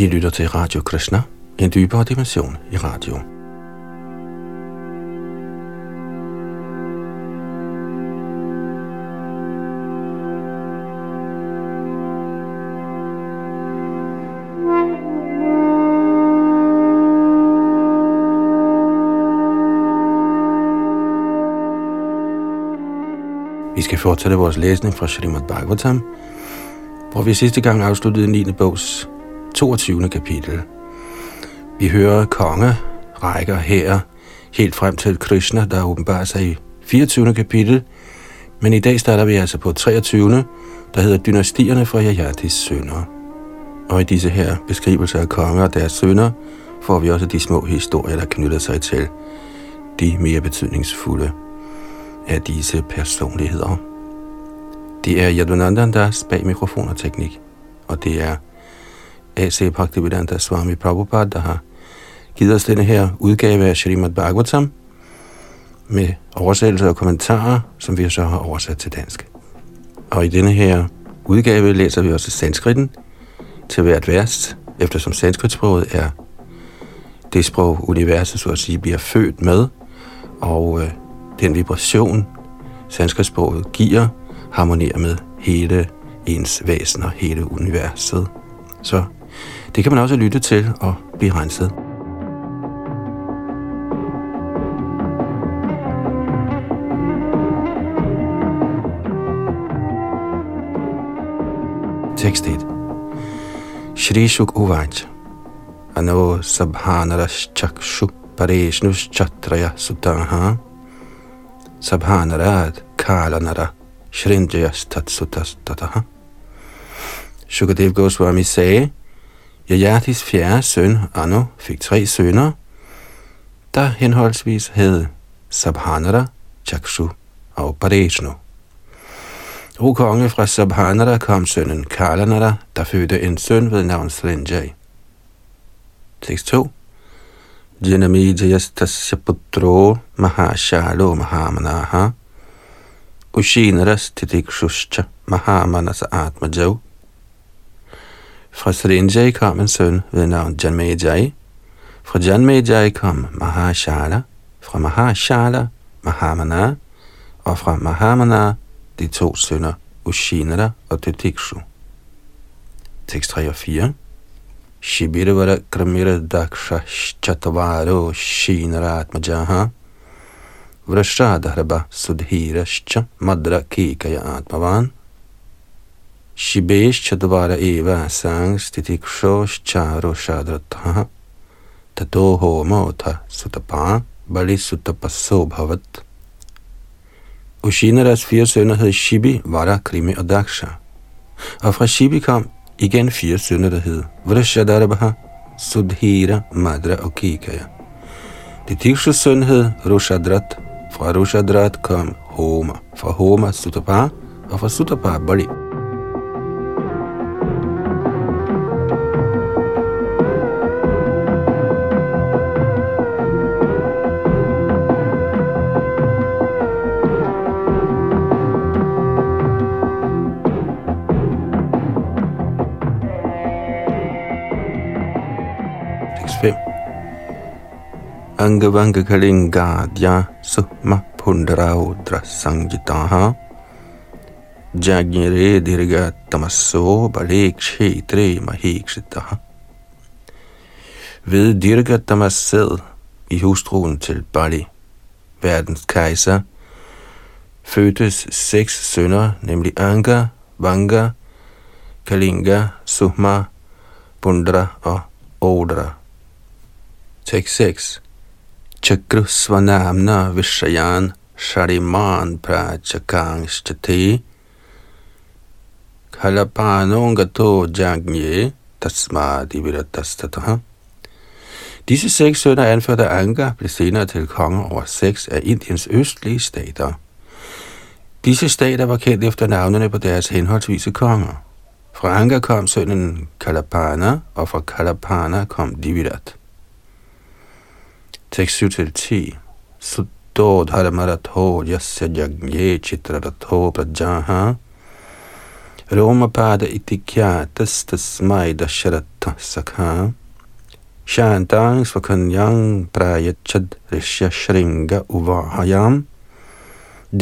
I lytter til Radio Krishna, en dybere dimension i radio. Vi skal fortsætte vores læsning fra Srimad Bhagavatam, hvor vi sidste gang afsluttede 9. bogs 22. kapitel. Vi hører konge, rækker her, helt frem til Krishna, der åbenbarer sig i 24. kapitel, men i dag starter vi altså på 23. der hedder Dynastierne fra Jajatis sønner. Og i disse her beskrivelser af konger og deres sønner, får vi også de små historier, der knytter sig til de mere betydningsfulde af disse personligheder. Det er Yadunandandas bag mikrofon og teknik, og det er A.C. Bhaktivedanta Swami Prabhupada, der har givet os denne her udgave af Srimad Bhagavatam med oversættelse og kommentarer, som vi så har oversat til dansk. Og i denne her udgave læser vi også sanskritten til hvert vers, eftersom sanskritsproget er det sprog, universet så at sige bliver født med, og øh, den vibration, sanskritsproget giver, harmonerer med hele ens væsen og hele universet. Så det kan man også lytte til og blive renset. Tekst 1. Shri Shuk Uvaj Ano Sabhanaras Chakshu Pareshnush Chatraya Sutaha Sabhanarad Kalanara Shrinjayas Tatsutas Tataha Shukadev Goswami sagde, Jajatis fjerde søn, Anu, fik tre sønner, der henholdsvis hed Sabhanara, Chakshu og Pareshnu. O konge fra Sabhanara kom sønnen Kalanara, der fødte en søn ved navn Srinjay. Tekst 2. Janamijayastasya putro mahashalo mahamanaha Ushinaras titikshuscha mahamanasa atmajav fra Srinjay kom en søn ved navn Janmejai. Fra Janmejai kom Mahashala. Fra Mahashala, Mahamana. Og fra Mahamana, de to sønner Ushinara og Tetikshu. Tekst 3 og 4. Shibirvara Kramira Daksha Chatavaro Shinara Atmajaha Vrashadharaba Sudhirascha Madra Kikaya Atmavan Shibesh Chadvara Eva Sangs Titikshos Charo Shadratha Tato Homota Sutapa Bali Sutapaso Bhavat Ushinaras fire sønner hed Shibi, Vara, Krimi og Daksha. Og fra Shibi kom igen fire sønner, der hed Vrashadarbha, Sudhira, Madra og Kikaya. Det Tikshus søn hed Rushadrat. Fra Rushadrat kom Homa. Fra Homa Sutapa og fra Sutapa Bali. Angavanga Kalingadya Sukma Pundraudra Sangitaha Jagnire Dirga Tamaso Balekshetre Mahikshitaha Ved Dirga Tamased i hustruen til Bali, verdens kejser, fødtes seks sønner, nemlig Anga, Vanga, Kalinga, Sukma, Pundra og Odra. Tekst 6 Chakrusvanamna Vishayan Shariman Prachakanshchate Kalapanongato Jagnye Tasmadi Viratastataha Disse seks sønner anført af Anga blev senere til konger over seks af Indiens østlige stater. Disse stater var kendt efter navnene på deres henholdsvise konger. Fra Anga kom sønnen Kalapana, og fra Kalapana kom Divirat. tekst 7-10. Sutto dharmaratho yasya jagye prajaha. Rompad इति ख्यातस्तस्मै दशरथः सखा शान्तां स्वखन्यां प्रायच्छदृश्यशृङ्ग उवाहयां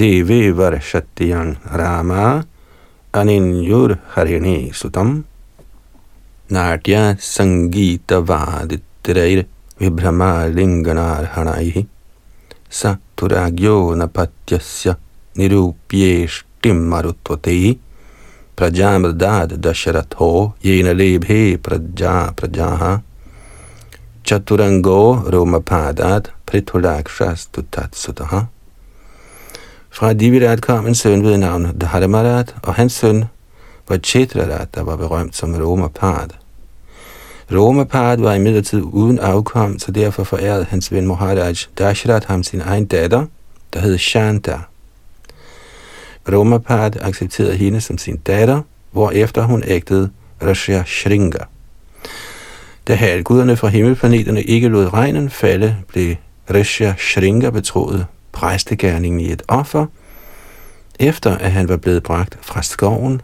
देवे वर्षत्यं रामा अनिन्युर्हरिणे सुतं नाट्यसङ्गीतवादित्रैर् विभ्रमालिङ्गनार्हणैः स तु राज्ञो न पत्यस्य निरूप्येष्टिं मरुत्वते प्रजामृदाद्दशरथो येन लेभे प्रजा प्रजाः चतुरङ्गो रोमपादात् पृथुलाक्षास्तु तत्सुतः Fra Divirat kom en søn ved navn Dharmarat, og hans søn var Chetrarat, der var berømt som romerpart. Romapad var imidlertid uden afkom, så derfor forærede hans ven Maharaj Dashrat ham sin egen datter, der hed Shanta. Romapad accepterede hende som sin datter, hvorefter hun ægtede Rasha Shringa. Da halvguderne fra himmelplaneterne ikke lod regnen falde, blev Rasha Shringa betroet præstegærningen i et offer, efter at han var blevet bragt fra skoven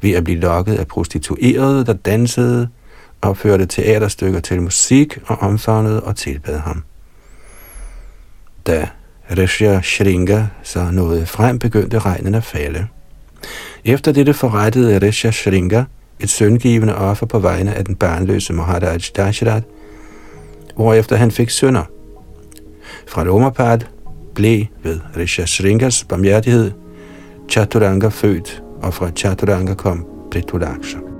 ved at blive lokket af prostituerede, der dansede, opførte teaterstykker til musik og omfavnede og tilbad ham. Da Rishya Shringa så nåede frem, begyndte regnen at falde. Efter dette forrettede Rishya Shringa et søngivende offer på vegne af den barnløse Maharaj Dashrat, hvorefter han fik sønner. Fra Lomapad blev ved Rishya Shringas barmhjertighed Chaturanga født, og fra Chaturanga kom Pritulaksha.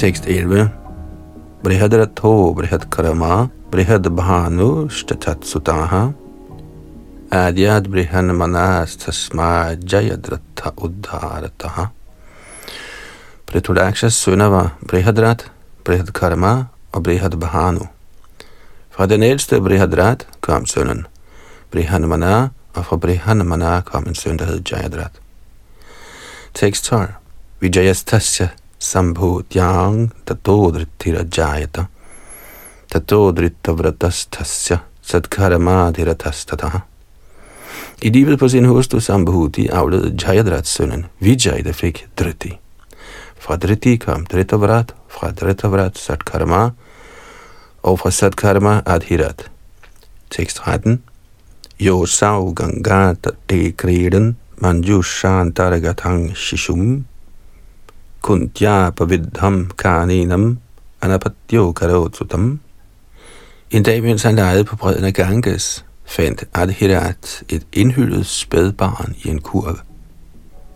Tekst 11. Brihadrato Brihadkarama Brihadbhanu Shtatatsutaha Adyad Brihanmanas Tasma Jayadratha Uddharataha Pritudakshas sønner var Brihadrat, Brihadkarma og Brihadbhanu. Fra den ældste Brihadrat kom sønnen Brihanmana, og fra Brihanmana kom en søn, der hed Jayadrat. Tekst 12. Vijayastasya sambhutyang tatodritirajayata tatodritavratastasya sadkaramadhiratastataha. I livet på sin hustru Sambhuti afledte Jayadrats sønnen Vijay, der fik Driti. Fra Dritti kom Dritavrat, fra Dritavrat Satkarma, og fra Satkarma Adhirat. Tekst 13. Yo sav gangata te kreden manjushantargatang shishum kuntya pavidham karninam anapatyo karotutam. En dag, mens han legede på bredden af Ganges, fandt Adhirat et indhyldet spædbarn i en kurv.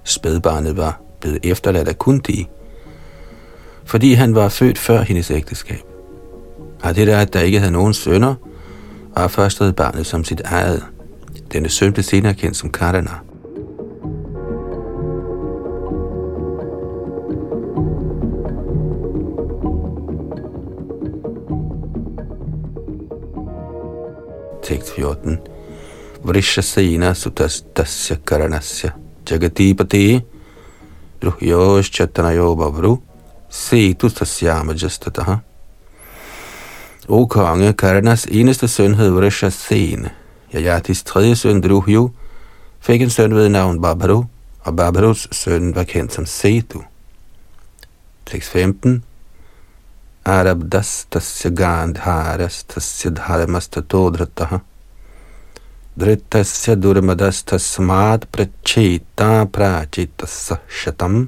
Spædbarnet var blevet efterladt af Kunti, fordi han var født før hendes ægteskab. Adhirat, der ikke havde nogen sønner, og først barnet som sit eget. Denne søn blev senere kendt som Karana. Tekst 14. Vrishasena sutastasya karanasya jagatipati ruhyos chatanayo bavru setu tasyama jastataha. O konge, Karanas eneste søn hed Vrishasena. Jajatis tredje søn Druhyo fik en søn ved navn Babharu, og Babharus søn var kendt som Setu. Tekst 15 आरब्धस्तस्य गान्धारस्तस्य धर्मस्ततोधृतः धृतस्य दुर्मदस्तस्मात् प्रच्छेता प्राचितः शतम्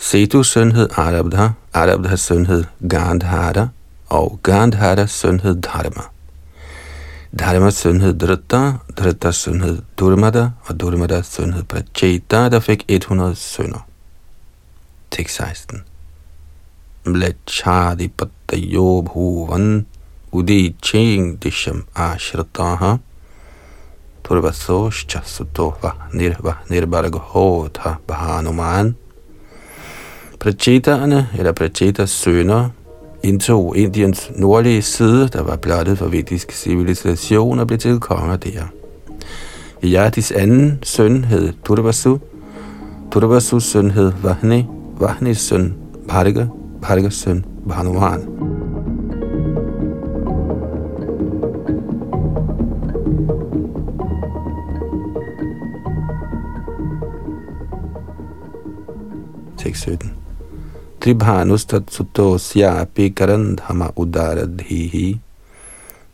Setus sønhed Arabdha, Arabdhas sønhed Gandhara og Gandharas sønhed Dharma. Dharmas sønhed Dritta, Drittas sønhed Durmada og Durmada sønhed Prachita, der fik 100 sønner. Tekst 16. म्लेच्छादिपत्तयो भूवन् उदीचेङ् दिशम् आश्रिताः पूर्वसोश्च सुतो वः निर्वः निर्भर्गोऽथ भानुमान् Pracheterne, eller Prachetas sønner, indtog Indiens nordlige side, der var blottet for vedisk civilisation og blev til konger der. Vyadis anden søn hed Durvasu. Durvasus søn hed Vahne. Vahnes søn Bharga. Bhargas søn Bhanuman. Tekst 17. Tribhanustat sutosyapi karandhama udaradhihi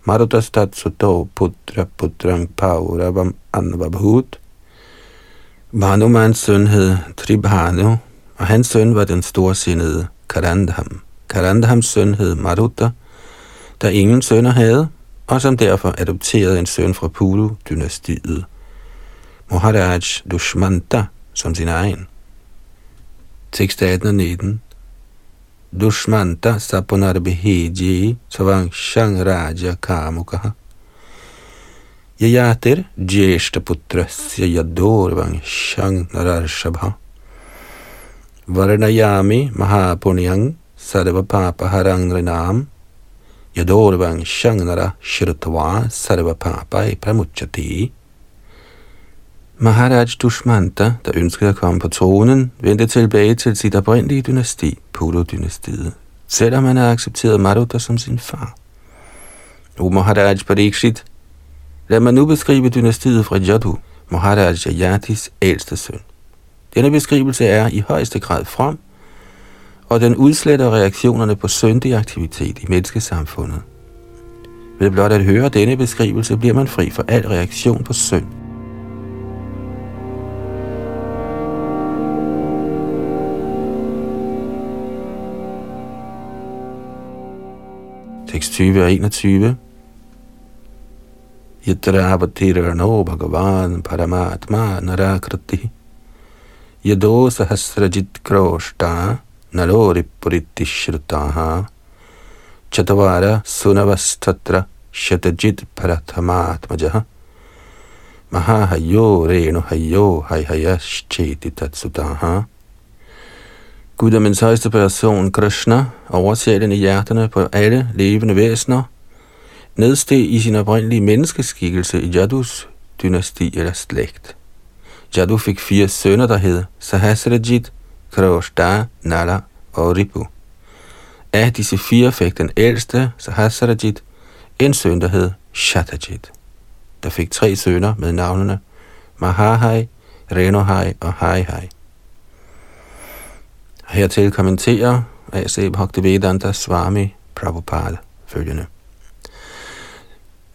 Marutastat suto putra putram pauravam anvabhut. Bhanumans søn hed Tribhanu, og hans søn var den storsindede Karandham. Karandhams søn hed Maruta, der ingen sønner havde, og som derfor adopterede en søn fra Pulu-dynastiet, Maharaj Dushmanta, som sin egen. Tekst 18 og 19 Dushmanta sapunarbhihi savang shang raja kamukaha Yayatir jeshta putrasya yadorvang shang nararshabha Varnayami mahapunyang sarva papa harangrinam Yadorvang Shangnara shirtva sarva papa e pramuchati Maharaj Dushmanta, der ønskede at komme på tronen, vendte tilbage til sit oprindelige dynasti, Polo-dynastiet, selvom han havde accepteret Maruta som sin far. O Maharaj Parikshit, lad mig nu beskrive dynastiet fra Jadu, Maharaj Jayatis ældste søn. Denne beskrivelse er i højeste grad from, og den udsletter reaktionerne på syndig aktivitet i menneskesamfundet. Ved blot at høre denne beskrivelse bliver man fri for al reaktion på synd. Tekst 20 og 21. Yatravatirano Bhagavan Paramatma Narakrati Yado Sahasrajit Kroshta Nalori Puriti Shrutaha Chatavara महाहयो Shatajit Parathamatmajaha Mahahayo Renu Hayo Hayhayascheti Tatsutaha Guddommens højeste person, Krishna, oversjælen i hjerterne på alle levende væsener, nedsteg i sin oprindelige menneskeskikkelse i Jadus dynasti eller slægt. Jadu fik fire sønner, der hed Sahasrajit, Kroshda, Nala og Ripu. Af disse fire fik den ældste, Sahasrajit, en søn, der hed Shatajit. Der fik tre sønner med navnene Mahahai, Renohai og Haihai. Hertil kommenterer A.C. Bhaktivedanta Swami Prabhupada følgende.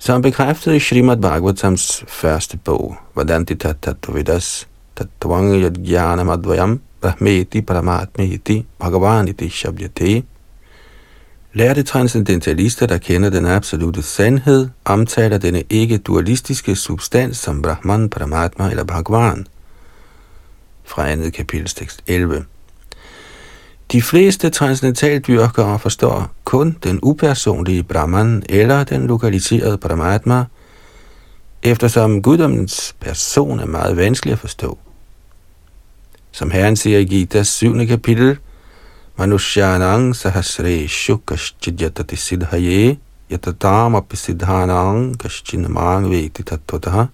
Som bekræftet i Srimad Bhagavatams første bog, Vadanti Tattvavidas Tattvang Yadgyanam Advayam Brahmeti Paramatmeti Bhagavaniti Shabdyate, Lærte transcendentalister, der kender den absolute sandhed, omtaler denne ikke-dualistiske substans som Brahman, Paramatma eller Bhagavan. Fra andet kapitelstekst 11. De fleste transcendentaldyrkere forstår kun den upersonlige Brahman eller den lokaliserede Paramatma, eftersom guddommens person er meget vanskelig at forstå. Som Herren siger i Gita 7. kapitel, Manushyanang sahasre shukashchidyatati siddhaye yatatam apisiddhanang kashchinamang veti tattvatah.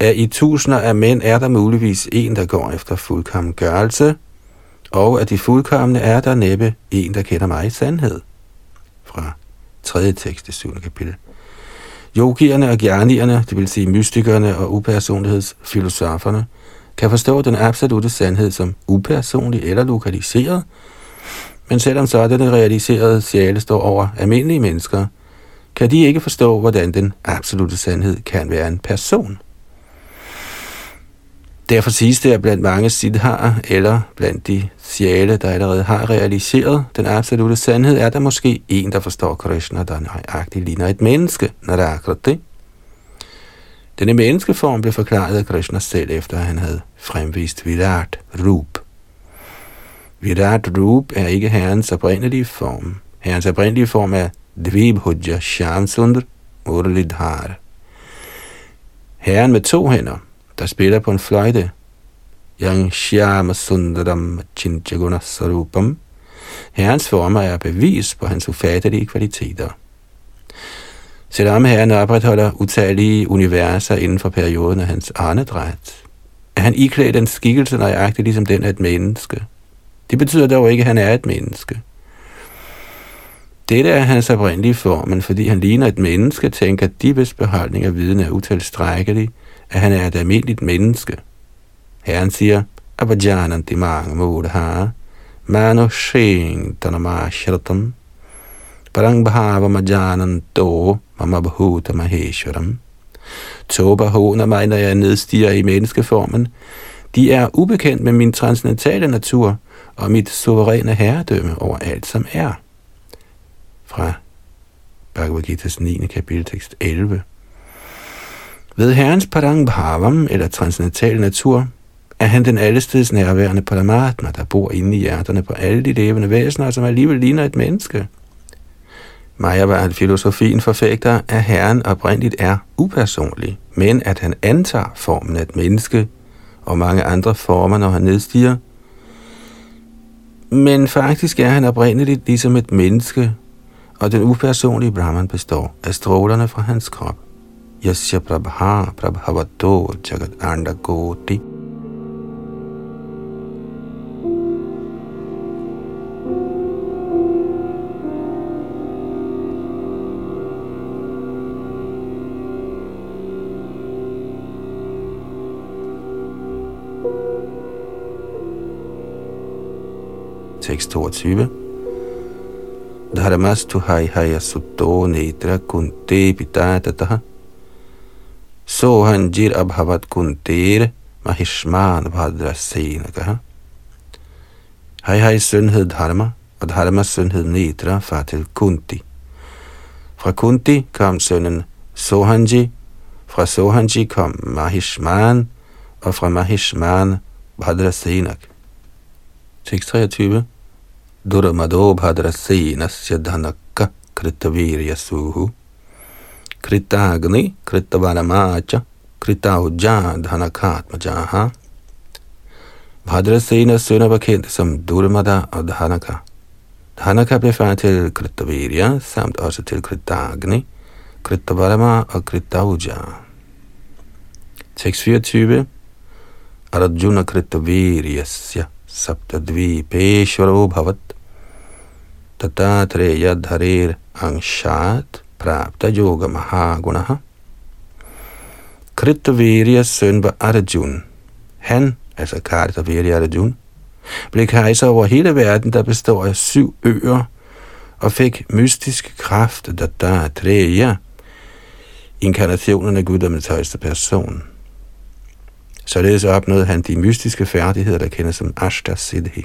Af i tusinder af mænd er der muligvis en, der går efter fuldkommen gørelse, og at de fuldkommende er der næppe en, der kender mig i sandhed. Fra 3. tekst i 7. kapitel. Yogierne og gjernierne, det vil sige mystikerne og upersonlighedsfilosoferne, kan forstå den absolute sandhed som upersonlig eller lokaliseret, men selvom sådanne realiserede sjæle står over almindelige mennesker, kan de ikke forstå, hvordan den absolute sandhed kan være en person. Derfor siges det, at blandt mange siddharer, eller blandt de sjæle, der allerede har realiseret den absolute sandhed, er der måske en, der forstår Krishna, der nøjagtigt ligner et menneske, når der er akkurat det. Denne menneskeform blev forklaret af Krishna selv, efter at han havde fremvist Virat Rup. Virat Rup er ikke herrens oprindelige form. Herrens oprindelige form er Dvibhudja Shamsundar Murlidhar. Herren med to hænder, der spiller på en fløjte. Yang Shyama Sundaram Chinchaguna Sarupam. Herrens former er bevis på hans ufattelige kvaliteter. Selvom herren opretholder utallige universer inden for perioden af hans arnedræt, er han iklædt en skikkelse nøjagtigt ligesom den af et menneske. Det betyder dog ikke, at han er et menneske. Dette er hans oprindelige form, men fordi han ligner et menneske, tænker de beholdning af viden er utilstrækkelig, at han er et almindeligt menneske. Herren siger, Abajanan dimang mudha, mano shing tanamashratam, parang bhava majanan mama mamabhuta maheshwaram. Toba håner mig, når jeg nedstiger i menneskeformen. De er ubekendt med min transcendentale natur og mit suveræne herredømme over alt, som er. Fra Bhagavad Gita's 9. kapitel, tekst 11. Ved Herrens Padang Bhavam, eller transcendental natur, er han den allesteds nærværende Paramatma, der bor inde i hjerterne på alle de levende væsener, som alligevel ligner et menneske. Majavad-filosofien forfægter, at Herren oprindeligt er upersonlig, men at han antager formen af et menneske og mange andre former, når han nedstiger. Men faktisk er han oprindeligt ligesom et menneske, og den upersonlige Brahman består af strålerne fra hans krop. यस्य प्रभा प्रभवतो जगदाण्डकोटि Tekst 22. धर्मस्तु हाय हय सुतो नेत्र कुन्ते पिता ततः jir abhavat kunter mahishman bhadrasenakaha. Hai hai søn hed Dharma, og Dharmas søn hed Nitra, far til Kunti. Fra Kunti kom sønnen Sohanji, fra Sohanji kom Mahishman, og fra Mahishman Bhadrasenak. Tekst 23. Durmado bhadrasenasya dhanakka Kritavirya Suhu kritavaramacha kritauja dhanakatmajaha Bhadrasena sønner var kendt som Durmada og Dhanaka. Dhanaka blev far til Kritavirya, samt også til Kritagni, Kritavarama og Kritauja. Tekst 24. Arjuna Kritaviryasya saptadvipeshvaro bhavat tatatreya dharir angshat prapta yoga mahagunaha. Kritaviryas søn var Arjun. Han, altså Kartavirya Arjun, blev kejser over hele verden, der består af syv øer, og fik mystisk kraft, Datatreya, inkarnationen af guddommens højeste person. Således opnåede han de mystiske færdigheder, der kendes som Ashta Siddhi.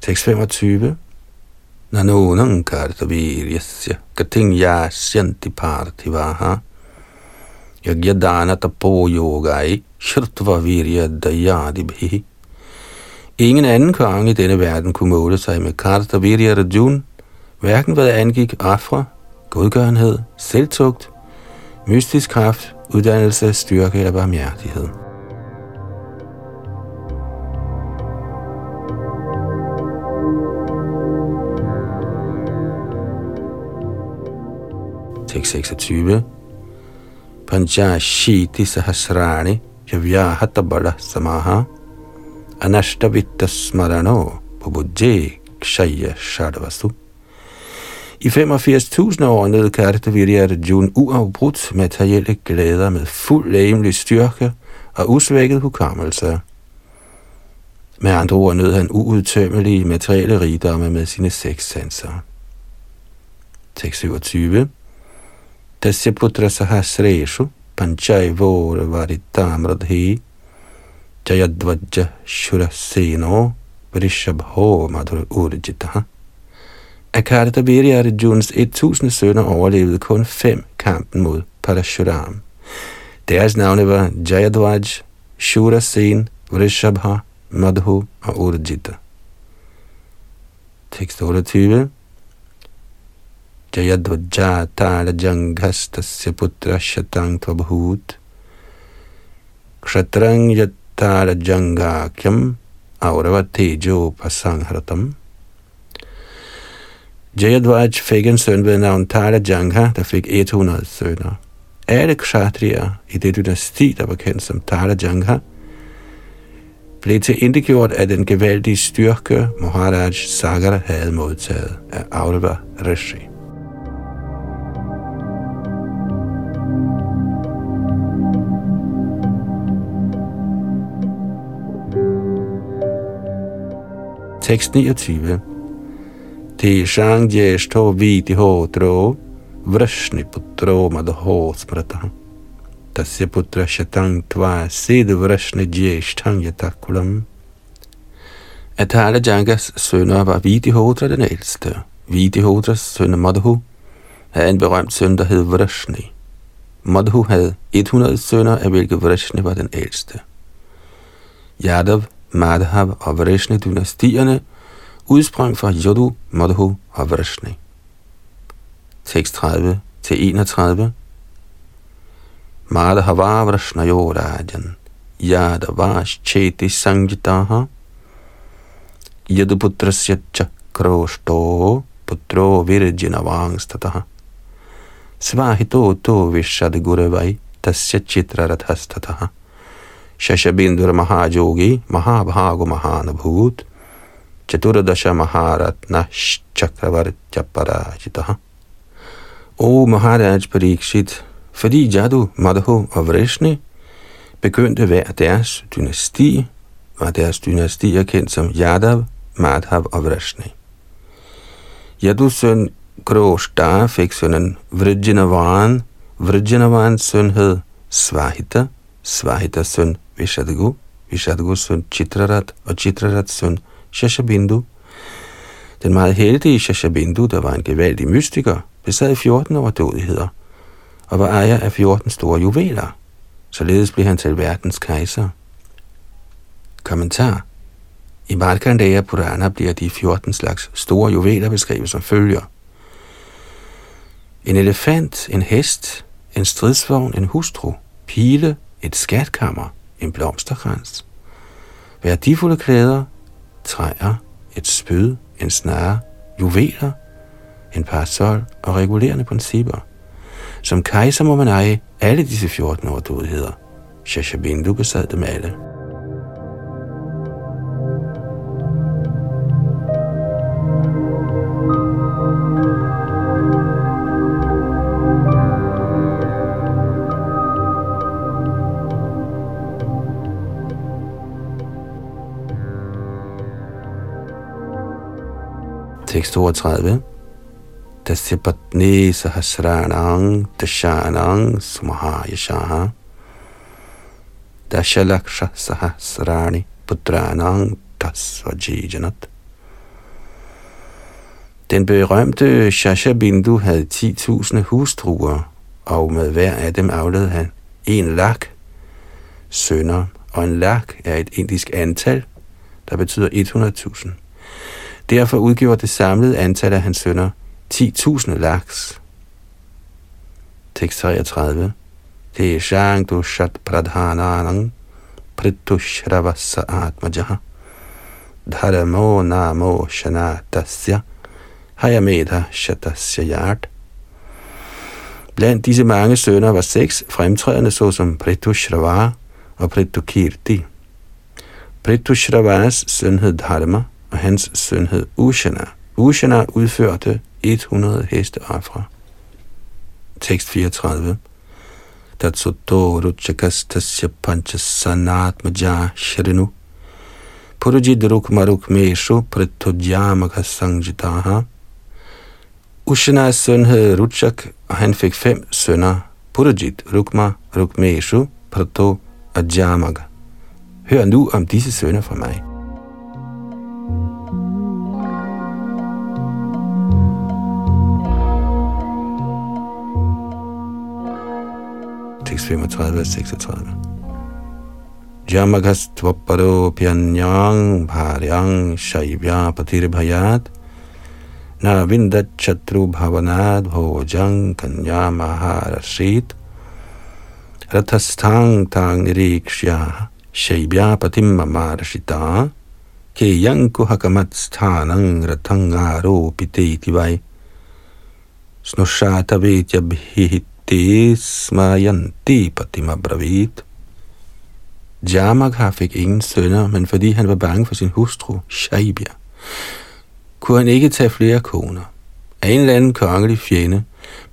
Tekst 25. Nanonang kartaviryasya kating yasyanti parthivaha yagyadana tapo yogai shrutva virya dayadibhi. Ingen anden konge i denne verden kunne måle sig med Kartavirya Rajun, hverken hvad angik afre, godgørenhed, selvtugt, mystisk kraft, uddannelse, styrke eller barmhjertighed. Tekst 26. Panchashiti sahasrani bala samaha anashtavitta smarano pabudje kshaya shadvasu. I 85.000 år nød Kartavirya Arjuna uafbrudt materielle glæder med fuld lægemlig styrke og usvækket hukommelse. Med andre ord nød han uudtømmelige materielle rigdomme med sine seks sanser. Tekst 27 Tasya putra sahasreshu panchai vore varitamradhi jayadvaja shuraseno vrishabho madhur urjitaha af Kartabiri Arjuns 1000 sønner overlevede kun fem kampen mod Parashuram. Deres navne var Jayadvaj, Shura Sen, Vrishabha, Madhu og Urjita. Tekst 28 Jayadvaja tala janghastasya putra shatang tvabhut Kshatrang yatala jangakyam aurava tejo Jayadvaj fik en søn ved navn Tala Jangha, der fik e 100 sønner. Alle kshatriyer i det dynasti, der var kendt som Tala Jangha, blev til indgjort af den gevaldige styrke, Maharaj Sagar havde modtaget af Aurva Rishi. Tekst 29. Tishang jeshto viti hotro vrashni putro madho smrata. Tasya putra shatang tva sid vrashni jeshtang yatakulam. Atala Jangas sønner var Vidihodra den ældste. Vidihodras søn Madhu havde en berømt søn, der hed Vrashni. Madhu havde 100 sønner, af hvilke Vrashni var den ældste. Yadav Madhav og Vrishni-dynastierne udsprang fra Yodu, Madhu og Vrishni. Tekst 30 til 31 Madhava Vrishnayo Rajan Yadavash Cheti Sanjitaha Yaduputrasya Chakroshto Putro Virjinavangstataha Svahito to Vishad Gurevai Tasya Chitrarathastataha Shashabindur Mahajogi Mahabhago Mahanabhut Chaturadasha Maharatna Chakravartya Parajitaha O Maharaj Parikshit, fordi Jadu, Madhu og Vrishni begyndte hver deres dynasti, var deres dynastier kendt som Yadav, Madhav og Vrishni. Yadus søn Kroshta fik sønnen Vrijinavan, Vrijinavans søn hed Svahita, Svahitas søn Vishadgu, Vishadgu søn Chitrarat og Chitrarat søn Shashabindu. Den meget heldige Shashabindu, der var en gevaldig mystiker, besad 14 overdådigheder og var ejer af 14 store juveler. Således blev han til verdens kejser. Kommentar I Markandeya Purana bliver de 14 slags store juveler beskrevet som følger. En elefant, en hest, en stridsvogn, en hustru, pile, et skatkammer, en blomsterkrans, værdifulde klæder, træer, et spyd, en snare, juveler, en parasol og regulerende principper. Som kejser må man eje alle disse 14 overdådigheder. Shashabindu besad dem alle. Tekst 32. Tasya patni sahasranang dashanang sumahayashaha Dashalaksha sahasrani putranang tasvajijanat. Den berømte Shasha Bindu havde 10.000 hustruer, og med hver af dem aflede han en lak sønner, og en lak er et indisk antal, der betyder 100.000. Derfor udgjorde det samlede antal af hans sønner 10.000 laks. Tekst 33. Teshang du shat pradhananang pritushravasa atmajaha dharamo namo shanatasya hayamedha shatasya yart. Blandt disse mange sønner var seks fremtrædende såsom Pritushravara og Pritukirti. Pritushravas søn hed Dharma, og hans søn hed Ushana. Ushana udførte 100 hesteafra. Tekst 34. Tatsuto ruchakastasya panchasanatmaja shrinu Purujid rukmaruk meshu pritujamaka sangjitaha Ushanas søn hed Ruchak, og han fik fem sønner. Purujit, Rukma, Rukmeshu, Prato og Jamaga. Hør nu om disse sønner fra mig. 6, 35, 36. Jamagastvaparopyanyang bharyang shaivya patirभयात् न विन्दच्छत्रुभवनाद् भोजं कन्यामाहारसीत् रथस्थां तां निरीक्ष्य शैव्यापतिं ममार्षिता केयं कुहकमत्स्थानं रथं आरोपिते इति वै स्नुषातवेत्यभिहित sthanang ratang smayanti patima bravit. Jamakha fik ingen sønner, men fordi han var bange for sin hustru, Shaibia, kunne han ikke tage flere koner. Af en eller anden kongelig fjende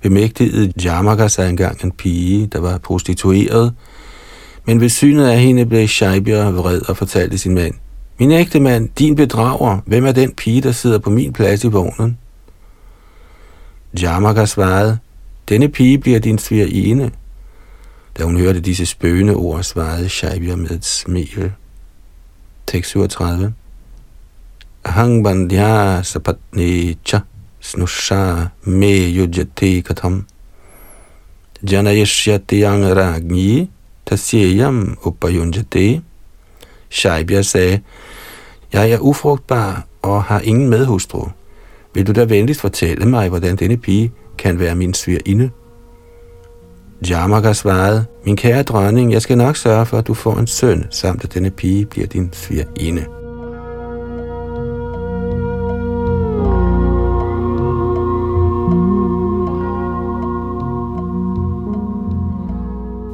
bemægtigede Jamaka sig engang en pige, der var prostitueret, men ved synet af hende blev Shaibia vred og fortalte sin mand, Min ægte mand, din bedrager, hvem er den pige, der sidder på min plads i vognen? Jamaka svarede, denne pige bliver din svigerinde. Da hun hørte disse spøgende ord, svarede Shaibya med et smil. Tekst 37. Hang bandhya sapatni cha snusha me yujati katham. Janayashyati yang ragni tasyayam upayunjati. Shaibya sagde, jeg er ufrugtbar og har ingen medhustru. Vil du da venligst fortælle mig, hvordan denne pige kan være min svigerinde? Jamaka svarede, min kære dronning, jeg skal nok sørge for, at du får en søn, samt at denne pige bliver din svigerinde.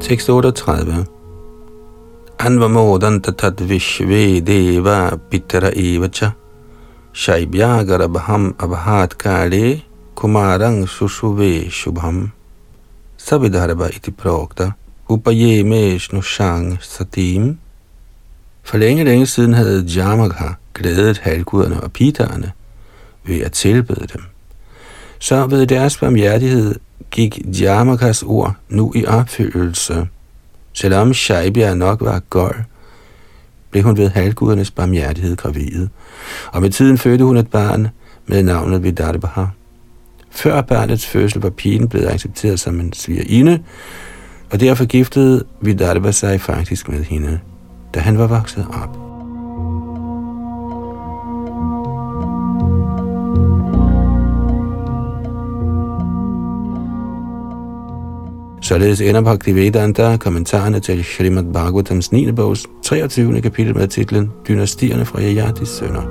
Tekst 38 Anvamodan tatat vishve deva pitara evacha Shaibyagarabham abhat kale kumarang sushuve shubham Sabidharva iti prokta upaye me shnushang satim For længe, længe siden havde Jamaka glædet halvguderne og piterne ved at tilbede dem. Så ved deres barmhjertighed gik Jamakas ord nu i opfyldelse. Selvom Shaibya nok var gold, blev hun ved halvgudernes barmhjertighed gravid, og med tiden fødte hun et barn med navnet Vidarbha. Før barnets fødsel var pigen blevet accepteret som en svigerinde, og derfor giftede Vidarbha sig faktisk med hende, da han var vokset op. Således ender Bhaktivedanta kommentarerne til Srimad Bhagavatams 9. bogs 23. kapitel med titlen Dynastierne fra Yayatis sønner.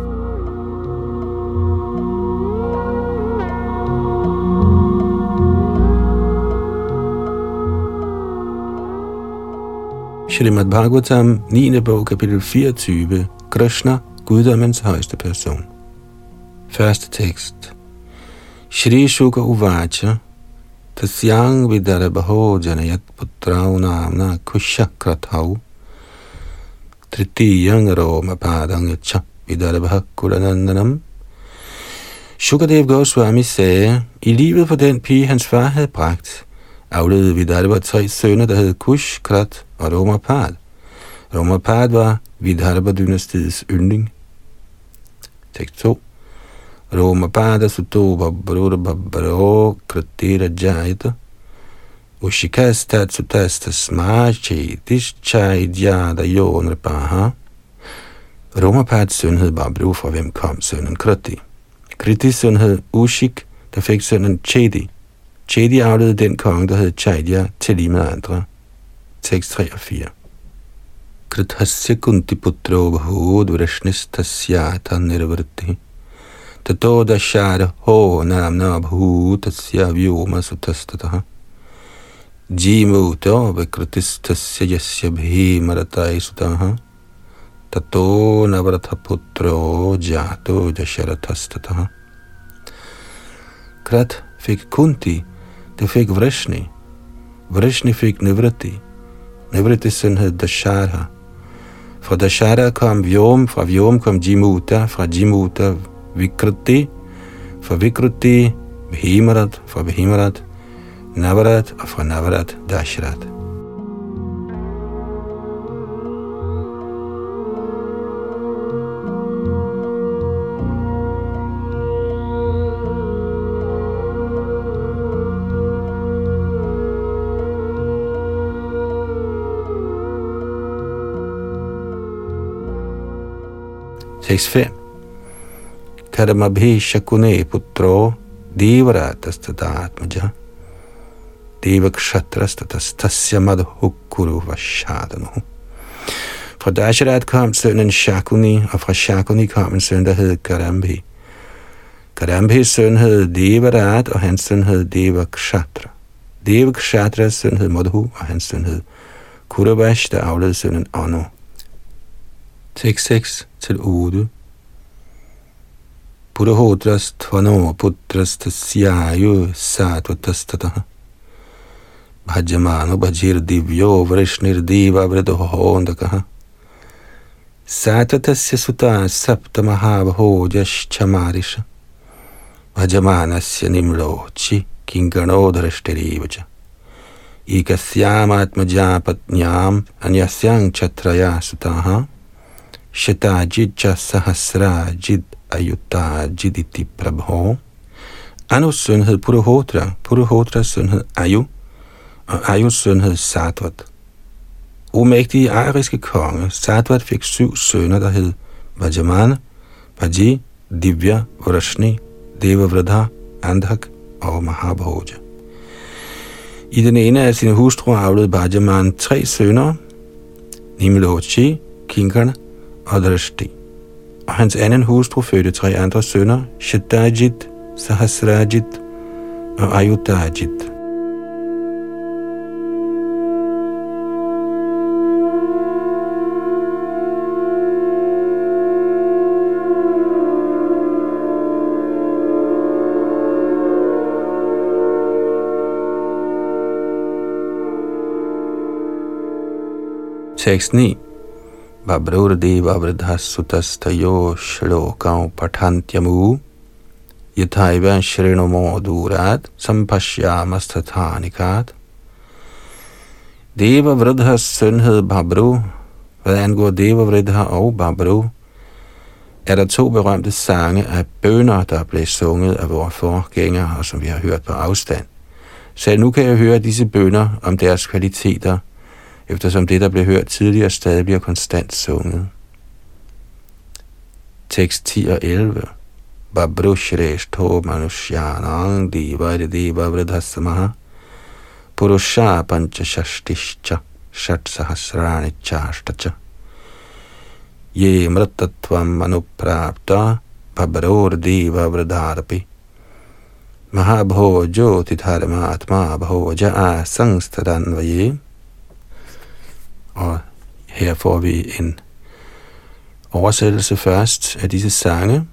Srimad Bhagavatam 9. bog kapitel 24 Krishna, guddommens højeste person. Første tekst Shri Shuka Uvacha Tasyang vidarabho janayat putrau namna kushakratau Tritiyang roma padang yacha vidarabha kulanandanam Shukadev Goswami sagde, i livet på den pige, hans far havde bragt, afledte Vidarbha tre sønner, der hed Kush, Krat og Romapad. Romapad var Vidarbha-dynastiets yndling. Tekst 2. Romapada suto babrura babro kratira jayata Ushikastat sutastas machi dischai djada jo nripaha Romapads søn hed Babru, fra hvem kom sønnen Kriti. Kritis søn Ushik, der fik sønnen Chedi. Chedi afledede den konge, der hed Chaidya, til lige med andre. Tekst 3 og 4. Krithasya kunti putro bahud vrishnistasya nirvrti. ततो दशार हो नाम्ना भूतस्य व्योमसुतस्ततः जीमूतो विकृतिस्थस्य यस्य भीमरताय सुतः ततो नवरथपुत्रो जातो दशरथस्ततः Kunti, der fik Vrishni. Vrishni fik Nivriti. Nivriti søn hed Dashara. Fra Dashara kom Vyom, fra Vyom kom Jimuta, fra Jimuta Vikruti, fra Vikruti, Bhimarat, fra Bhimarat, Navarat og fra Navarat Dashrat. Tekst 5 Karmabhishakune putro devaratasthataatmaja devakshatrastatastasya madhukuru vashadanu. Fra Dasharat kom sønnen Shakuni, og fra Shakuni kom en søn, der hed Karambi. Karambis søn hed Devarat, og hans søn hed Devakshatra. Devakshatras søn hed Madhu, og hans søn hed Kuravash, der afledte sønnen Anu. Tekst 6 til 8 पुरोहोत्रस्tvनो पुत्रस्थस्यायु सा त्वतस्ततः भजमानो भजिर्दिव्यो वृष्णिर्दिववृदोहोऽन्धकः सात्वतस्य सुता सप्तमहाभोजश्चमारिष भजमानस्य निम्नोचि किङ्गणो धृष्टिरिव च। एकस्यामात्मजा पत्न्याम् अन्यस्यां छत्रया सुताः। शताजिच्च सहस्राजिद् ayutajiditti prabho. Anus søn hed Puruhotra, Puruhotras søn hed Ayu, og Ayus søn hed Satvat. Umægtige ariske konge, Satvat fik syv sønner, der hed Vajamana, Paji, Divya, Vrashni, Devavradha, Andhak og Mahabhoja. I den ene af sine hustruer aflede Bajaman tre sønner, Nimlochi, Kinkana og Drashti. Og hans anden hustru fødte tre andre sønner, Shatajit, Sahasrajit og Ayutajit. Tekst 9. Vabrurdeva vridhasutastayo shlokam pathantyamu yathaiva shrinomo durat sampashyamasthanikat. Deva Vridhas søn hed Babru. Hvad angår Deva Vridha og Babru, er der to berømte sange af bønder, der blev sunget af vores forgængere, og som vi har hørt på afstand. Så nu kan jeg høre disse bønder om deres kvaliteter – eftersom det, der blev hørt tidligere, stadig bliver konstant sunget. Tekst 10 og 11 Babrushreshto Manushyanang Diva Deva Vridhasamaha Purusha Panchashashtischa Shat Sahasrani Chashtacha Ye Mratatvam Anuprapta Babror Deva Vridharapi Mahabhojo Titharmatma Bhoja Asangstadanvaye og her får vi en oversættelse først af disse sange.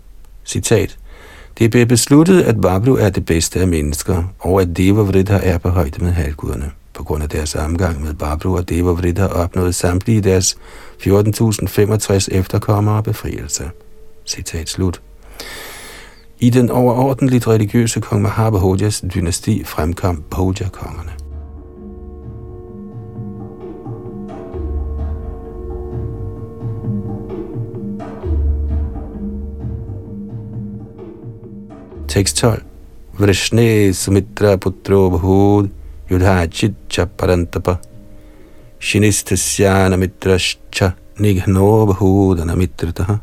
Citat. Det blev besluttet, at Bablu er det bedste af mennesker, og at Devavridha er på højde med halvguderne. På grund af deres omgang med Bablu og Devavridha opnåede samtlige deres 14.065 efterkommere befrielse. Citat slut. I den overordentligt religiøse kong Mahabhojas dynasti fremkom Bhoja-kongerne. Tekst 12. Vrishne Sumitra Putro Bhud Yudhachit Cha Parantapa Shinistasya Namitrascha Nighno bhud anamitrataha.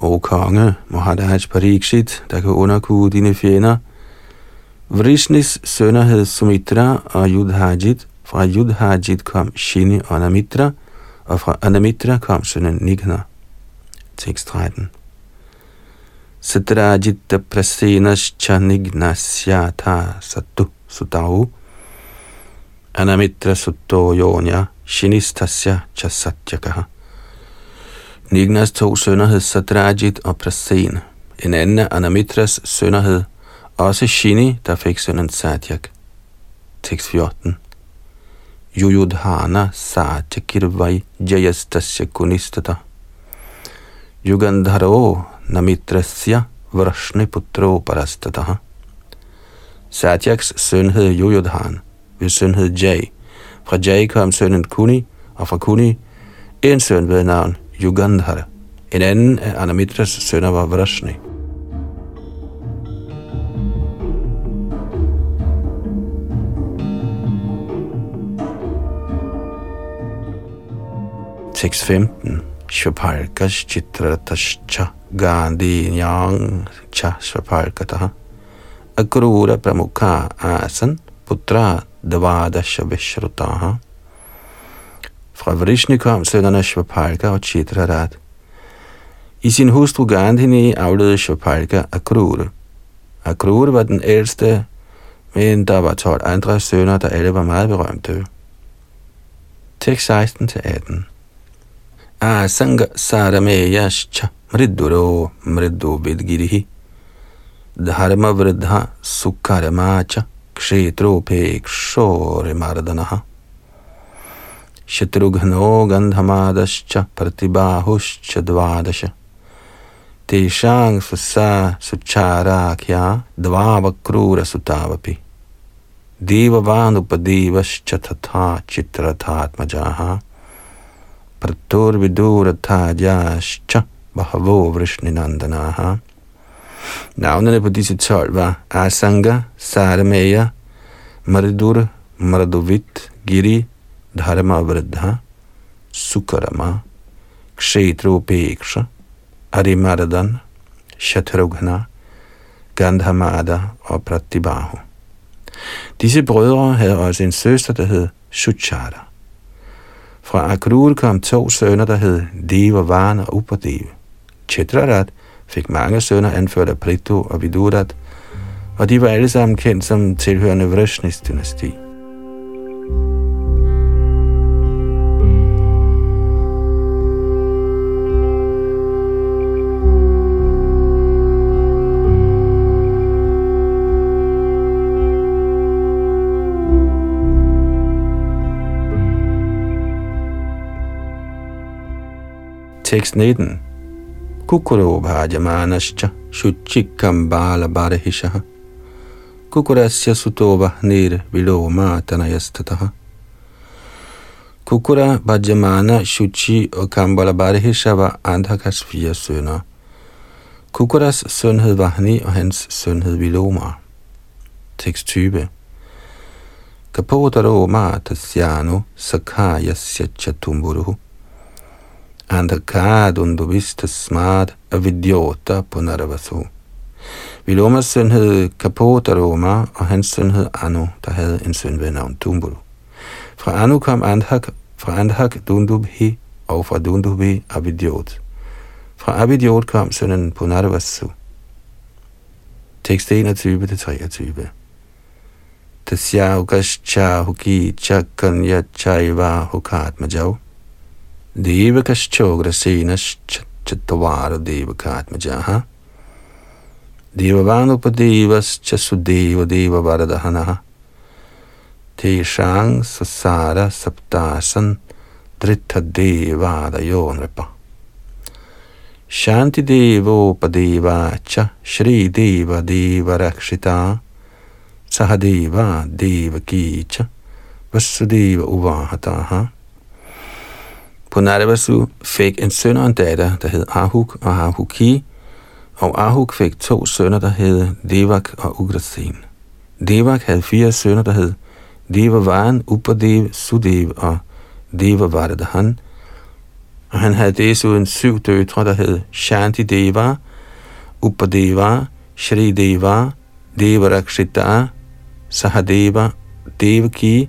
O konge, Maharaj Parikshit, der kan underkue dine fjender. Vrishnis sønner hed Sumitra og Yudhajit. Fra Yudhajit kom Shini og Anamitra, og fra Anamitra kom sønnen Nighna. Tekst 13. Sadrajita prasenascha nignasyatha satu sutau anamitra sutto yonya shinistasya cha satyakaha. Nignas to sønner hed Sadrajit og Prasen. En anden af Anamitras sønner hed også Shini, der fik sønnen Satyak. Tekst 14. Yuyudhana Satyakirvai jayastasya kunistata. Yugandharo namitrasya vrashni-putro parastataha. Satyaks søn hed Yuyodhan, hvis søn hed Jay. Fra Jay kom sønnen Kuni, og fra Kuni en søn ved navn Yugandhara. En anden af Anamitras sønner var Vrashni. Tekst 15. Shvapalkas chitratascha Gandhi Nyang Cha Svapalkataha Akrura Pramukha Asan Putra Davadasha Vishrutaha Fra Vrishni kom sønnerne Shvapalka og Chitrarat. I sin hustru Gandhini afledte Shvapalka Akrura. Akrura var den ældste, men der var 12 andre sønner, der alle var meget berømte. Tekst 16-18 आसङ्गसारमेयश्च मृदुरो मृदुविद्गिरिः धर्मवृद्धा सुकर्मा च क्षेत्रोपेक्षोरिमर्दनः शत्रुघ्नो गन्धमादश्च प्रतिबाहुश्च द्वादश तेषां सुसा सुच्छाराख्या द्वावक्रूरसुतावपि देववानुपदेवश्च तथा चित्रथात्मजाः Arturviduratajascha Bahavo Vrishnindanaha. Navnene på disse tolv var Asanga, Sarameya, Maridur, Maradovit, Giri, Dharmavradha, Sukarama, Kshetropeksha, Arimaradan, Shatrughna, Gandhamada og Pratibhahu. Disse brødre havde også en søster, der hed Suchara. Fra Akrur kom to sønner, der hed Deva Vana og Upadeva. Chetrarat fik mange sønner anført af Prithu og Vidurat, og de var alle sammen kendt som tilhørende Vrishnis Tekst 19. Kukuro bhajamanascha shuchikam bala barahishaha. Kukurasya sutova nir viloma tanayastataha. Kukura, Bhajamana, Shuchi og Kambala Barahisha var Andhakas fire sønner. Kukuras søn hed Vahni, og hans søn hed Viloma. Tekst 20. Kapotaro Matasyano Sakayasya Chatumburuhu. Andhakadundubistasmad avidyota punaravasu. Vilomas søn hed Kapotaroma, og hans søn hed Anu, der havde en søn ved navn Tumburu. Fra Anu kom Andhak, fra Andhak Dundubhi, og fra Dundubhi Avidyot. Fra Avidyot kom sønnen Punarvasu. Tekst 21-23 Tasya ukascha huki chakanya chaiva Devakaschograsenaschatvara devakatmajaha Devavanupadevascha sudeva deva varadahanaha Teshang sasara saptasan drittadevadayo nripa. Shanti devopadeva cha Shri deva deva rakshita Sahadeva deva kicha Vasudeva uvahataha. Punarvasu fik en søn og en datter, der hed Ahuk og Ahuki, og Ahuk fik to sønner, der hed Devak og Ugrasen. Devak havde fire sønner, der hed Devavaran, Upadev, Sudev og Devavardhan, og han havde desuden syv døtre, der hed Shanti Deva, Upadeva, Shri Deva, Devarakshita, Sahadeva, Devaki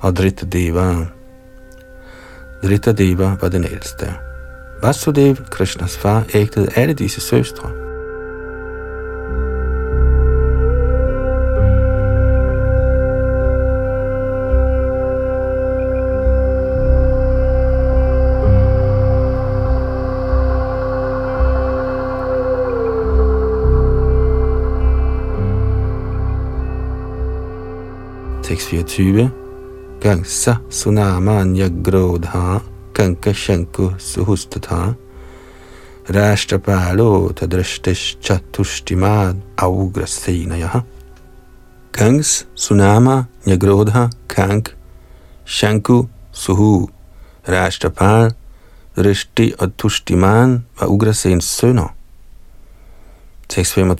og Drita Deva. Deva var den ældste. Vasudev, Krishnas far, ægtede alle disse søstre. Tekst 24 कंस सुनाम्यग्रोधा कंक शंकु सुहुस्तथा। राष्ट्रपालोथ दृष्टिश्चतुष्टिमाद अवग्रसैनय कंस सुनामा कंक शंकु सुहु। राष्ट्रपाल दृष्टि अतुष्टिमान व उग्रसेन सुनो। छेक्सवेम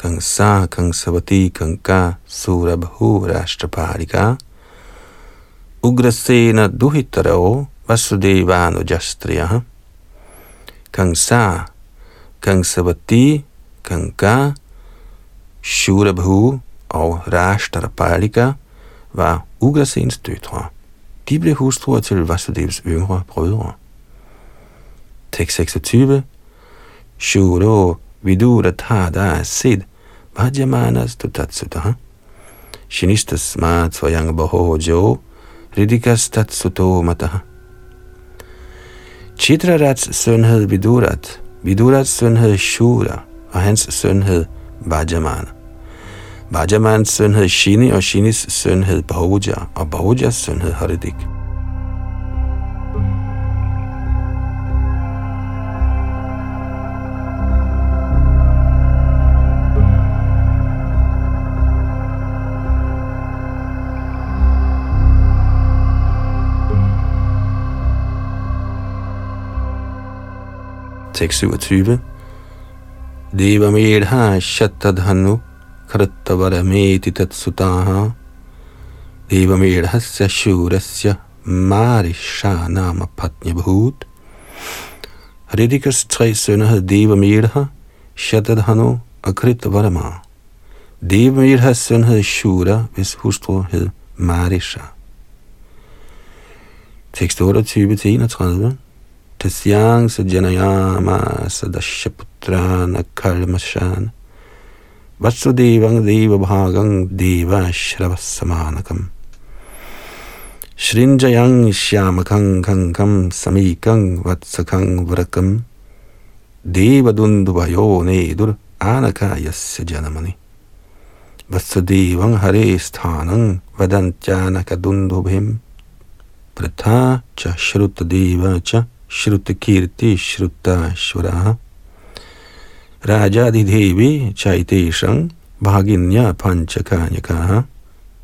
कंसा कंसवती कंका सूरभ हो राष्ट्रपालिका। Ugrasena Duhitaro Vasudevano Jastriya Kansa Kangsavati Kanka Shurabhu og Rashtarapalika var Ugrasens døtre. De blev hustruer til Vasudevs yngre brødre. Tekst 26. Shuro vidura tada sid bhajamanas tutatsutaha. Shinistas mat svayang bahojo ridikas tatsuto mataha. Chitrarats søn hed Vidurat, Vidurats søn hed Shura, og hans søn hed Vajaman. Vajamans søn hed Shini, og Shinis søn hed Bahuja, og Bahujas søn hed Haridik. Tekst 27. Deva medha shattadhanu kratavarame tatsutaha Deva medhasya shurasya marisha nama patnyabhut Haridikas tre sønner hed Deva Medha, Shatadhanu og Kritavarama. Deva Medhas søn hed Shura, hvis hustru hed Marisha. Tekst 28-31 tasyang sajanayama sadashaputrana kalmashan vasudevang deva bhagang deva shravasamanakam Shrinjayang shyamakang kankam samikang vatsakang vrakam deva dunduvayo nedur anakayasya janamani Vasudevang hare sthanang vadantyanakadundubhim pratha cha shrutadeva cha Shrutakirti Shrutashvara Rajadidhevi Chaiteshang Bhaginya Panchakanyakaha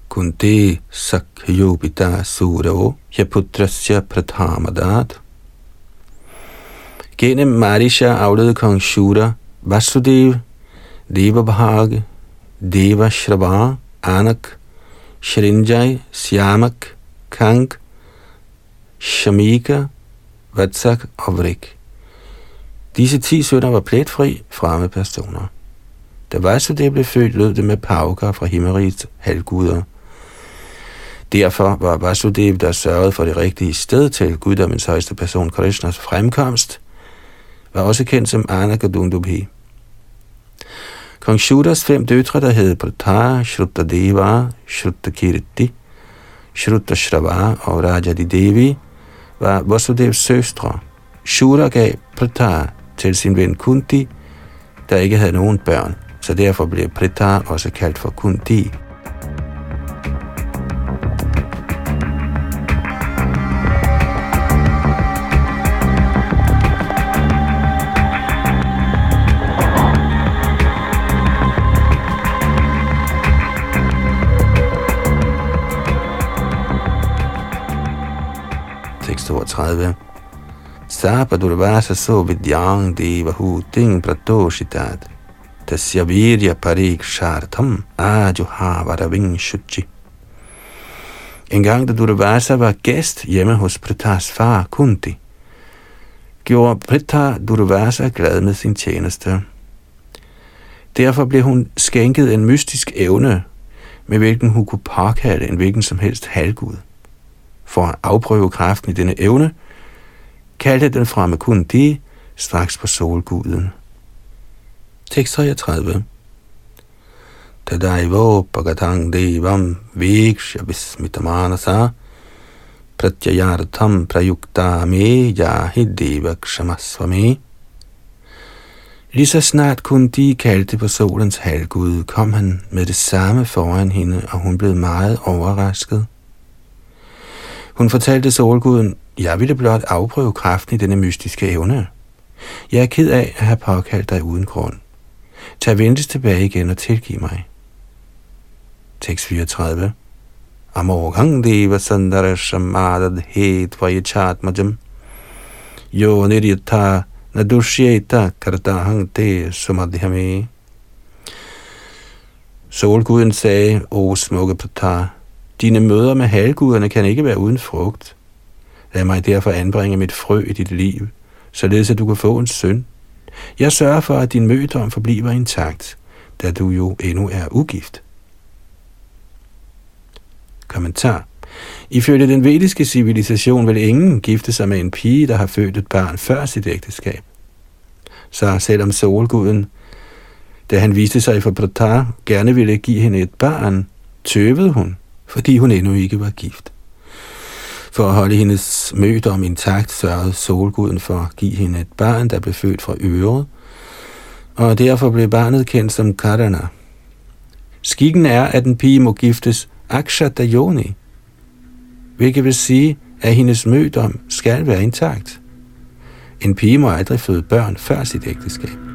Kunti Sakhyopita Suravo Yaputrasya Prathamadat Gennem Marisha afledede kong Shura, Vasudev, Devabhag, Deva Shrava, Anak, Shrinjai, Syamak, Kank, Shamika, Vatsak og Vrik. Disse ti sønner var pletfri fremme personer. Da Vasudev blev født, lød det med pauker fra himmerigets halvguder. Derfor var Vasudev, der sørgede for det rigtige sted til guddommens højeste person Krishnas fremkomst, var også kendt som Anakadundubhi. Kong Shudas fem døtre, der hed Pratha, Shrutadeva, Shrutakirti, Shruttashrava og Rajadi Devi, var Vasudevs søstre. Shura gav Prita til sin ven Kunti, der ikke havde nogen børn, så derfor blev Prita også kaldt for Kunti. Tekst 32. Sapa durvasa so vidyang deva huting pratoshitat. Tasya virya parikshartam ajuhavaraving shuchi. En gang da Durvasa var gæst hjemme hos Pritas far Kunti, gjorde Pritha Durvasa glad med sin tjeneste. Derfor blev hun skænket en mystisk evne, med hvilken hun kunne påkalde en hvilken som helst halvgud for at afprøve kraften i denne evne, kaldte den fremme kun de straks på solguden. Tekst 33 Tadaivo pagatang devam viksha vismitamanasa pratyayartham Prayuktami me yahi. Lige så snart kun de kaldte på solens halvgud, kom han med det samme foran hende, og hun blev meget overrasket. Hun fortalte solguden, jeg ville blot afprøve kraften i denne mystiske evne. Jeg er ked af at have påkaldt dig uden grund. Tag ventes tilbage igen og tilgiv mig. Tekst 34 Amoghang deva sandara shamadad het Yo niryata nadushyeta kartahang te sumadhyame Solguden sagde, o smukke Pratah, dine møder med halvguderne kan ikke være uden frugt. Lad mig derfor anbringe mit frø i dit liv, således at du kan få en søn. Jeg sørger for, at din mødom forbliver intakt, da du jo endnu er ugift. Kommentar. Ifølge den vediske civilisation vil ingen gifte sig med en pige, der har født et barn før sit ægteskab. Så selvom solguden, da han viste sig for Pratar, gerne ville give hende et barn, tøvede hun, fordi hun endnu ikke var gift. For at holde hendes mødom intakt, sørgede solguden for at give hende et barn, der blev født fra øret, og derfor blev barnet kendt som Karana. Skikken er, at en pige må giftes Akshata hvilket vil sige, at hendes mødom skal være intakt. En pige må aldrig føde børn før sit ægteskab.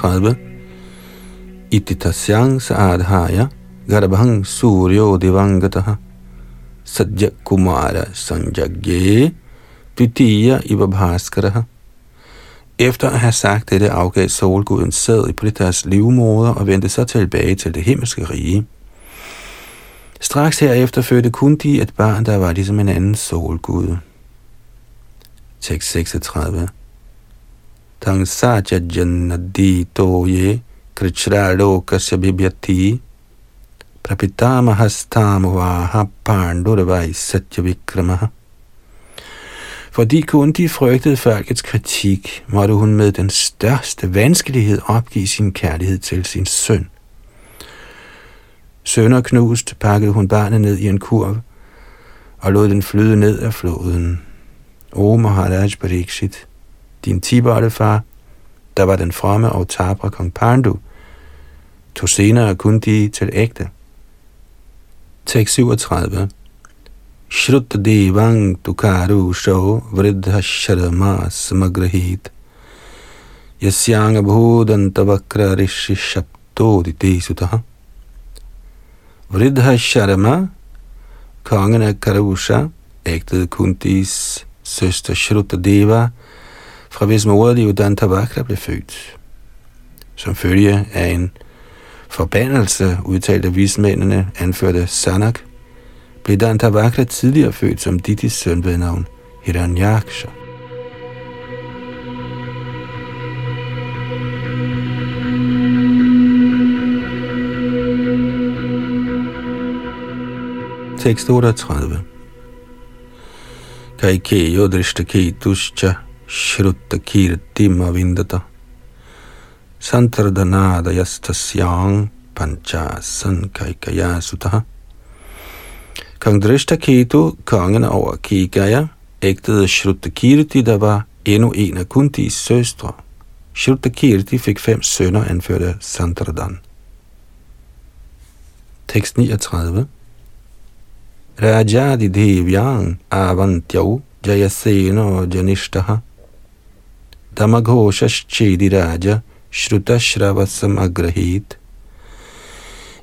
635. Ititasyang saadhaya garbhang suryo divangataha sadya kumara sanjagye dvitiya iva bhaskaraha. Efter at have sagt dette afgav solguden sæd i Pritas livmoder og vendte så tilbage til det himmelske rige. Straks herefter fødte Kundi et barn, der var ligesom en anden solgud. Tekst 36 tang sa cha jannadi to ye krichra lokasya bibhyati prapitamahastamvaha pandurvai satya vikramaha. Fordi Kundi frygtede folkets kritik, måtte hun med den største vanskelighed opgive sin kærlighed til sin søn. Sønder knust pakkede hun barnet ned i en kurv og lod den flyde ned af floden. O Maharaj Pariksit, din far, der var den fromme og tabre kong Pandu, tog senere Kundi til ægte. Tekst 37 Shrutta devang tukaru sho vridha sharma samagrahit yasyang bhodantavakra rishi shaptodite sutaha. Vridha Sharma, kongen af Karusha, ægtede Kuntis søster Shruta Deva, fra hvis moderliv Dantavakra blev født. Som følge af en forbandelse, udtalte vismændene, anførte Sanak, blev Dantavakra tidligere født som Didis søn ved navn Hiranyaksha. Tekst 38 Kaikeyo drishtaketuscha Shruttakirtimavindata Santardhanadayastasyang Pancha Sankaikaya Sutaha Kong Drishtaketu, kongen over Kigaya, ægtede Shruttakirti, der var endnu en af Kuntis søstre. Shruttakirti fik fem sønner, anførte Santardhan. Tekst 39 Rajadi Devyang Avantyau Jayaseno Janishtaha Damaghoshaschediraja Shrutashravasam Agrahit.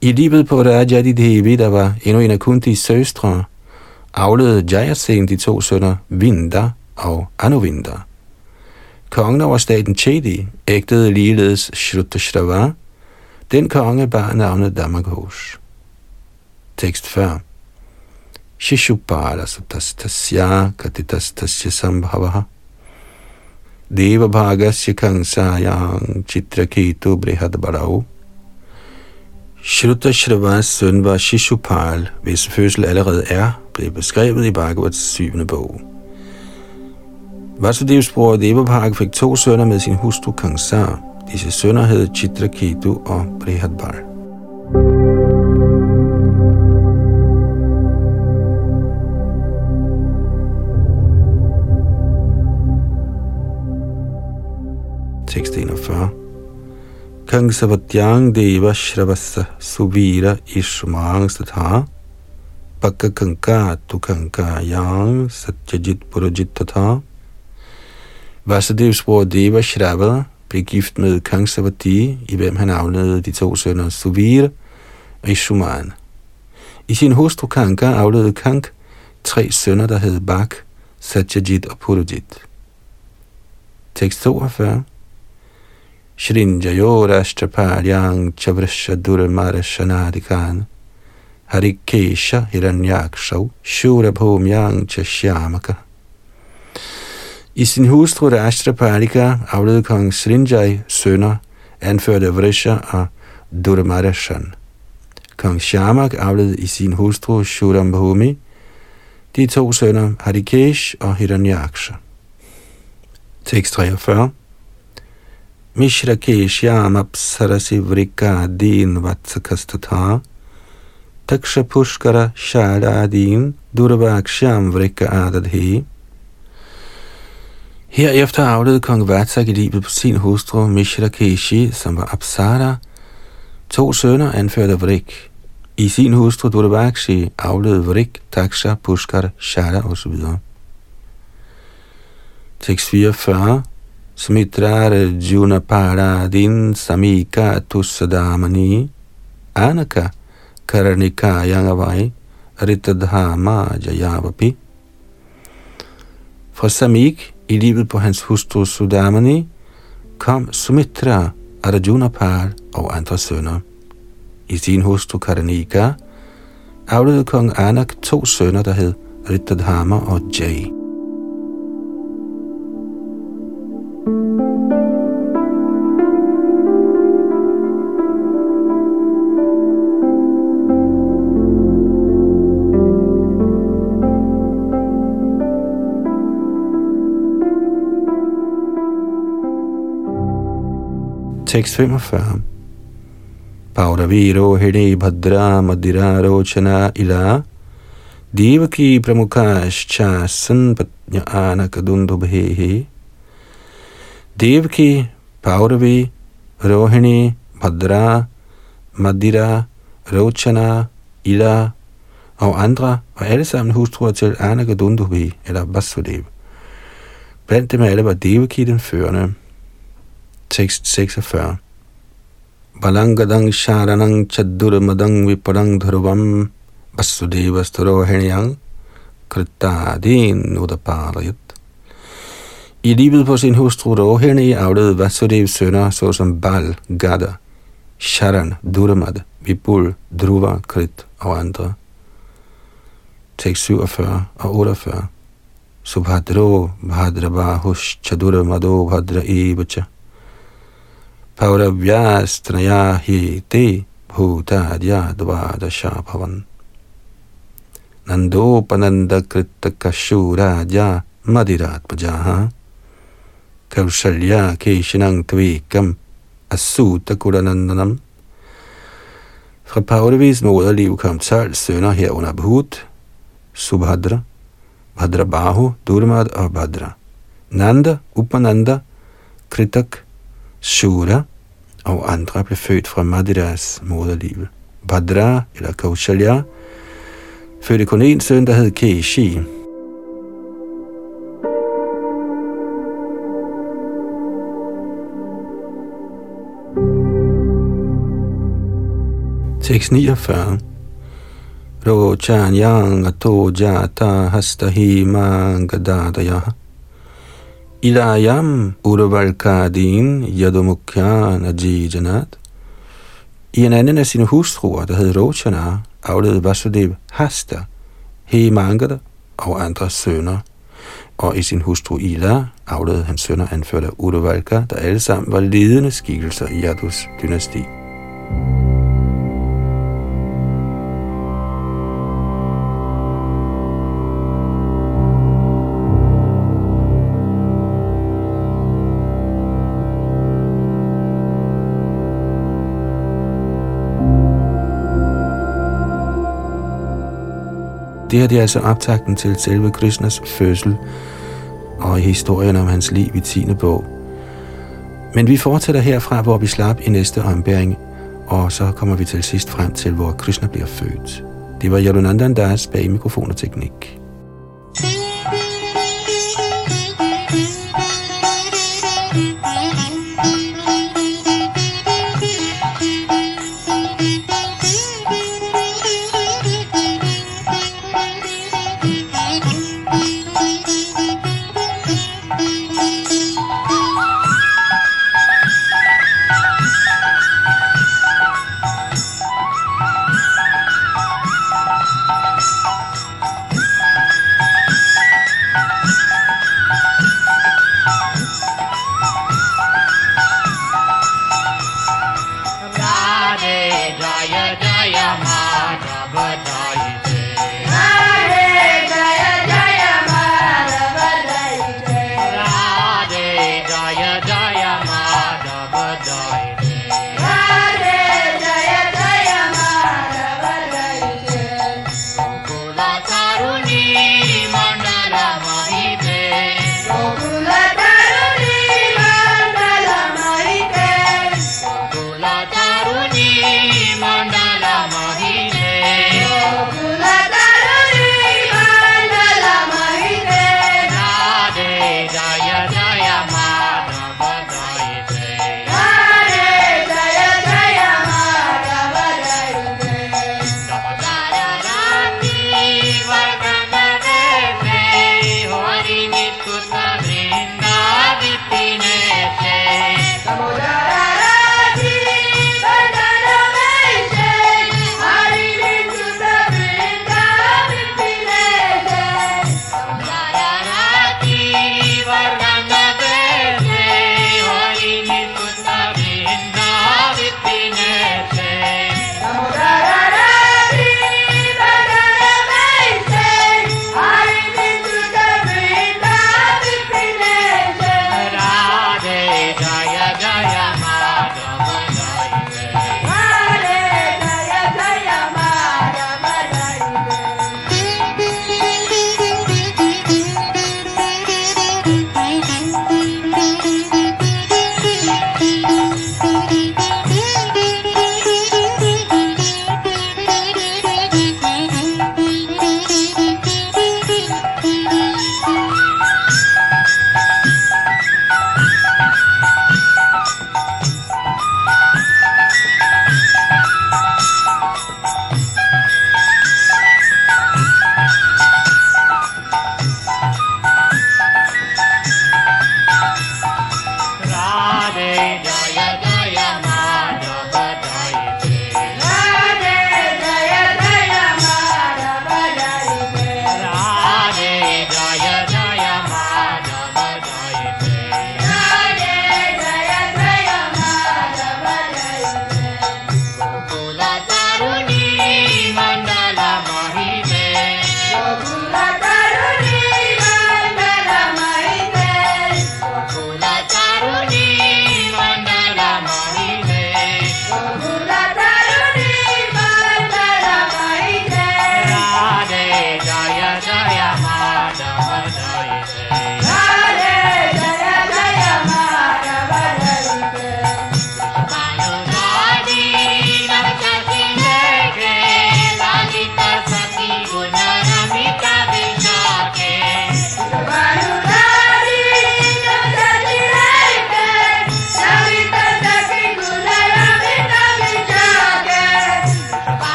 I livet på Rajadi Devi, der var endnu en af Kuntis søstre, afledede Jayasen de to sønner Vinda og Anuvinda. Kongen over staten Chedi ægtede ligeledes Shrutashrava. Den konge bar navnet Damaghosh. Tekst 40. Shishupala sutastasya katitastasya sambhavaha Deva Bhagasya Kangsayang Chitraketu Brihadbarau. Shruta Shravas søn var Shishupal, hvis fødsel allerede er blev beskrevet i Bhagavats syvende bog. Vasudevs bror Devabhag fik to sønner med sin hustru Kansa. Disse sønner hed Chitraketu og Brihadbar. thank you 41. Kang Savatyang Deva Shravasa Suvira Ishmang Satha Bakka Kanka Tukanka Yang Satyajit Purajit Tatha Vasudevs bror Deva Shrava blev gift med Kang Savati, i hvem han afledede de to sønner Suvira og Ishuman. I sin hustru Kanka afledede Kank tre sønner, der hed Bak, Satyajit og Purajit. Tekst 42 Shrinjayo Rashtrapalyang Chavrasha Durmarashanadikan Harikesha Hiranyakshav Shurabhumyang Chashyamaka I sin hustru Rashtrapalika aflede kong Srinjay sønner, anførte Vrisha og Durmarashan. Kong Shamak aflede i sin hustru Shurambhumi, de to sønner Harikesh og Hiranyaksha. Tekst 43 Mishrakeshyam apsarasi vrika din vatsakastatha Taksha pushkara shaladin durvaksham vrika adadhi Herefter aflede kong Vatsak i livet på sin hustru Mishrakeshi, som var Apsara, to sønner anført af Vrik. I sin hustru Durvakshi aflede Vrik, Taksha, Pushkar, Shara osv. Tekst 44 Smitra Juna Paradin Samika Tussadamani Anaka Karanika Yangavai Ritadhama Jayavapi Fra Samik i livet på hans hustru Sudamani kom Sumitra, Arjunapal og andre sønner. I sin hustru Karanika afledte kong Anak to sønner, der hed Ritadhama og Jay. Tekst 45 Pauraviro Hede Bhadra Madira Rochana Ila Devaki Sanpatnya Anakadundubhehe Devaki Pauravi Rohini Bhadra Madira Rochana Ila og andre var alle sammen hustruer til Anakadundubhe eller Vasudev. Blandt dem alle var Devaki den førende. Tekst 46. Balangadang sharanang madang viparang dharvam vasudeva dharohinyang kritadin udaparayat. I livet på sin hustru Rohini aflede Vasudevs sønner, såsom Bal, Gada, Sharan, Durmad, Vipul, Dhruva, Krit og andre. Tekst 47 og 48. Subhadro, Bhadrabahush, Chadurmado, Bhadra Evacha. पौरव्यास्त्रया ही ते भूताद्याद्वादशा मदिरात्मजाः कौशल्या केशिनं त्वेकम् assutakulanandanam. Fra Paulavis moderliv kom 12 sønner herunder Bhut, Subhadra, Bhadrabahu, Durmad og Bhadra. Nanda, Upananda, Kritak, Shura og andre blev født fra Madiras moderliv. Bhadra eller Kaushalya fødte kun en søn, der hed Keshi. Tekst 49 Rochanyang ato jata hastahi mangadadaya Ilayam Urvalkadin Yadumukyan Ajijanat. I en anden af sine hustruer, der hed Rochana, afledte Vasudev Hasta, Hemangada og andre sønner. Og i sin hustru Ila afledte hans sønner anført af Urvalka, der alle sammen var ledende skikkelser i Yadus dynasti. Det her det er altså optakten til selve Krishnas fødsel og historien om hans liv i 10. bog. Men vi fortsætter herfra, hvor vi slap i næste ombæring, og så kommer vi til sidst frem til, hvor Krishna bliver født. Det var Yadunandan Das bag mikrofon og teknik.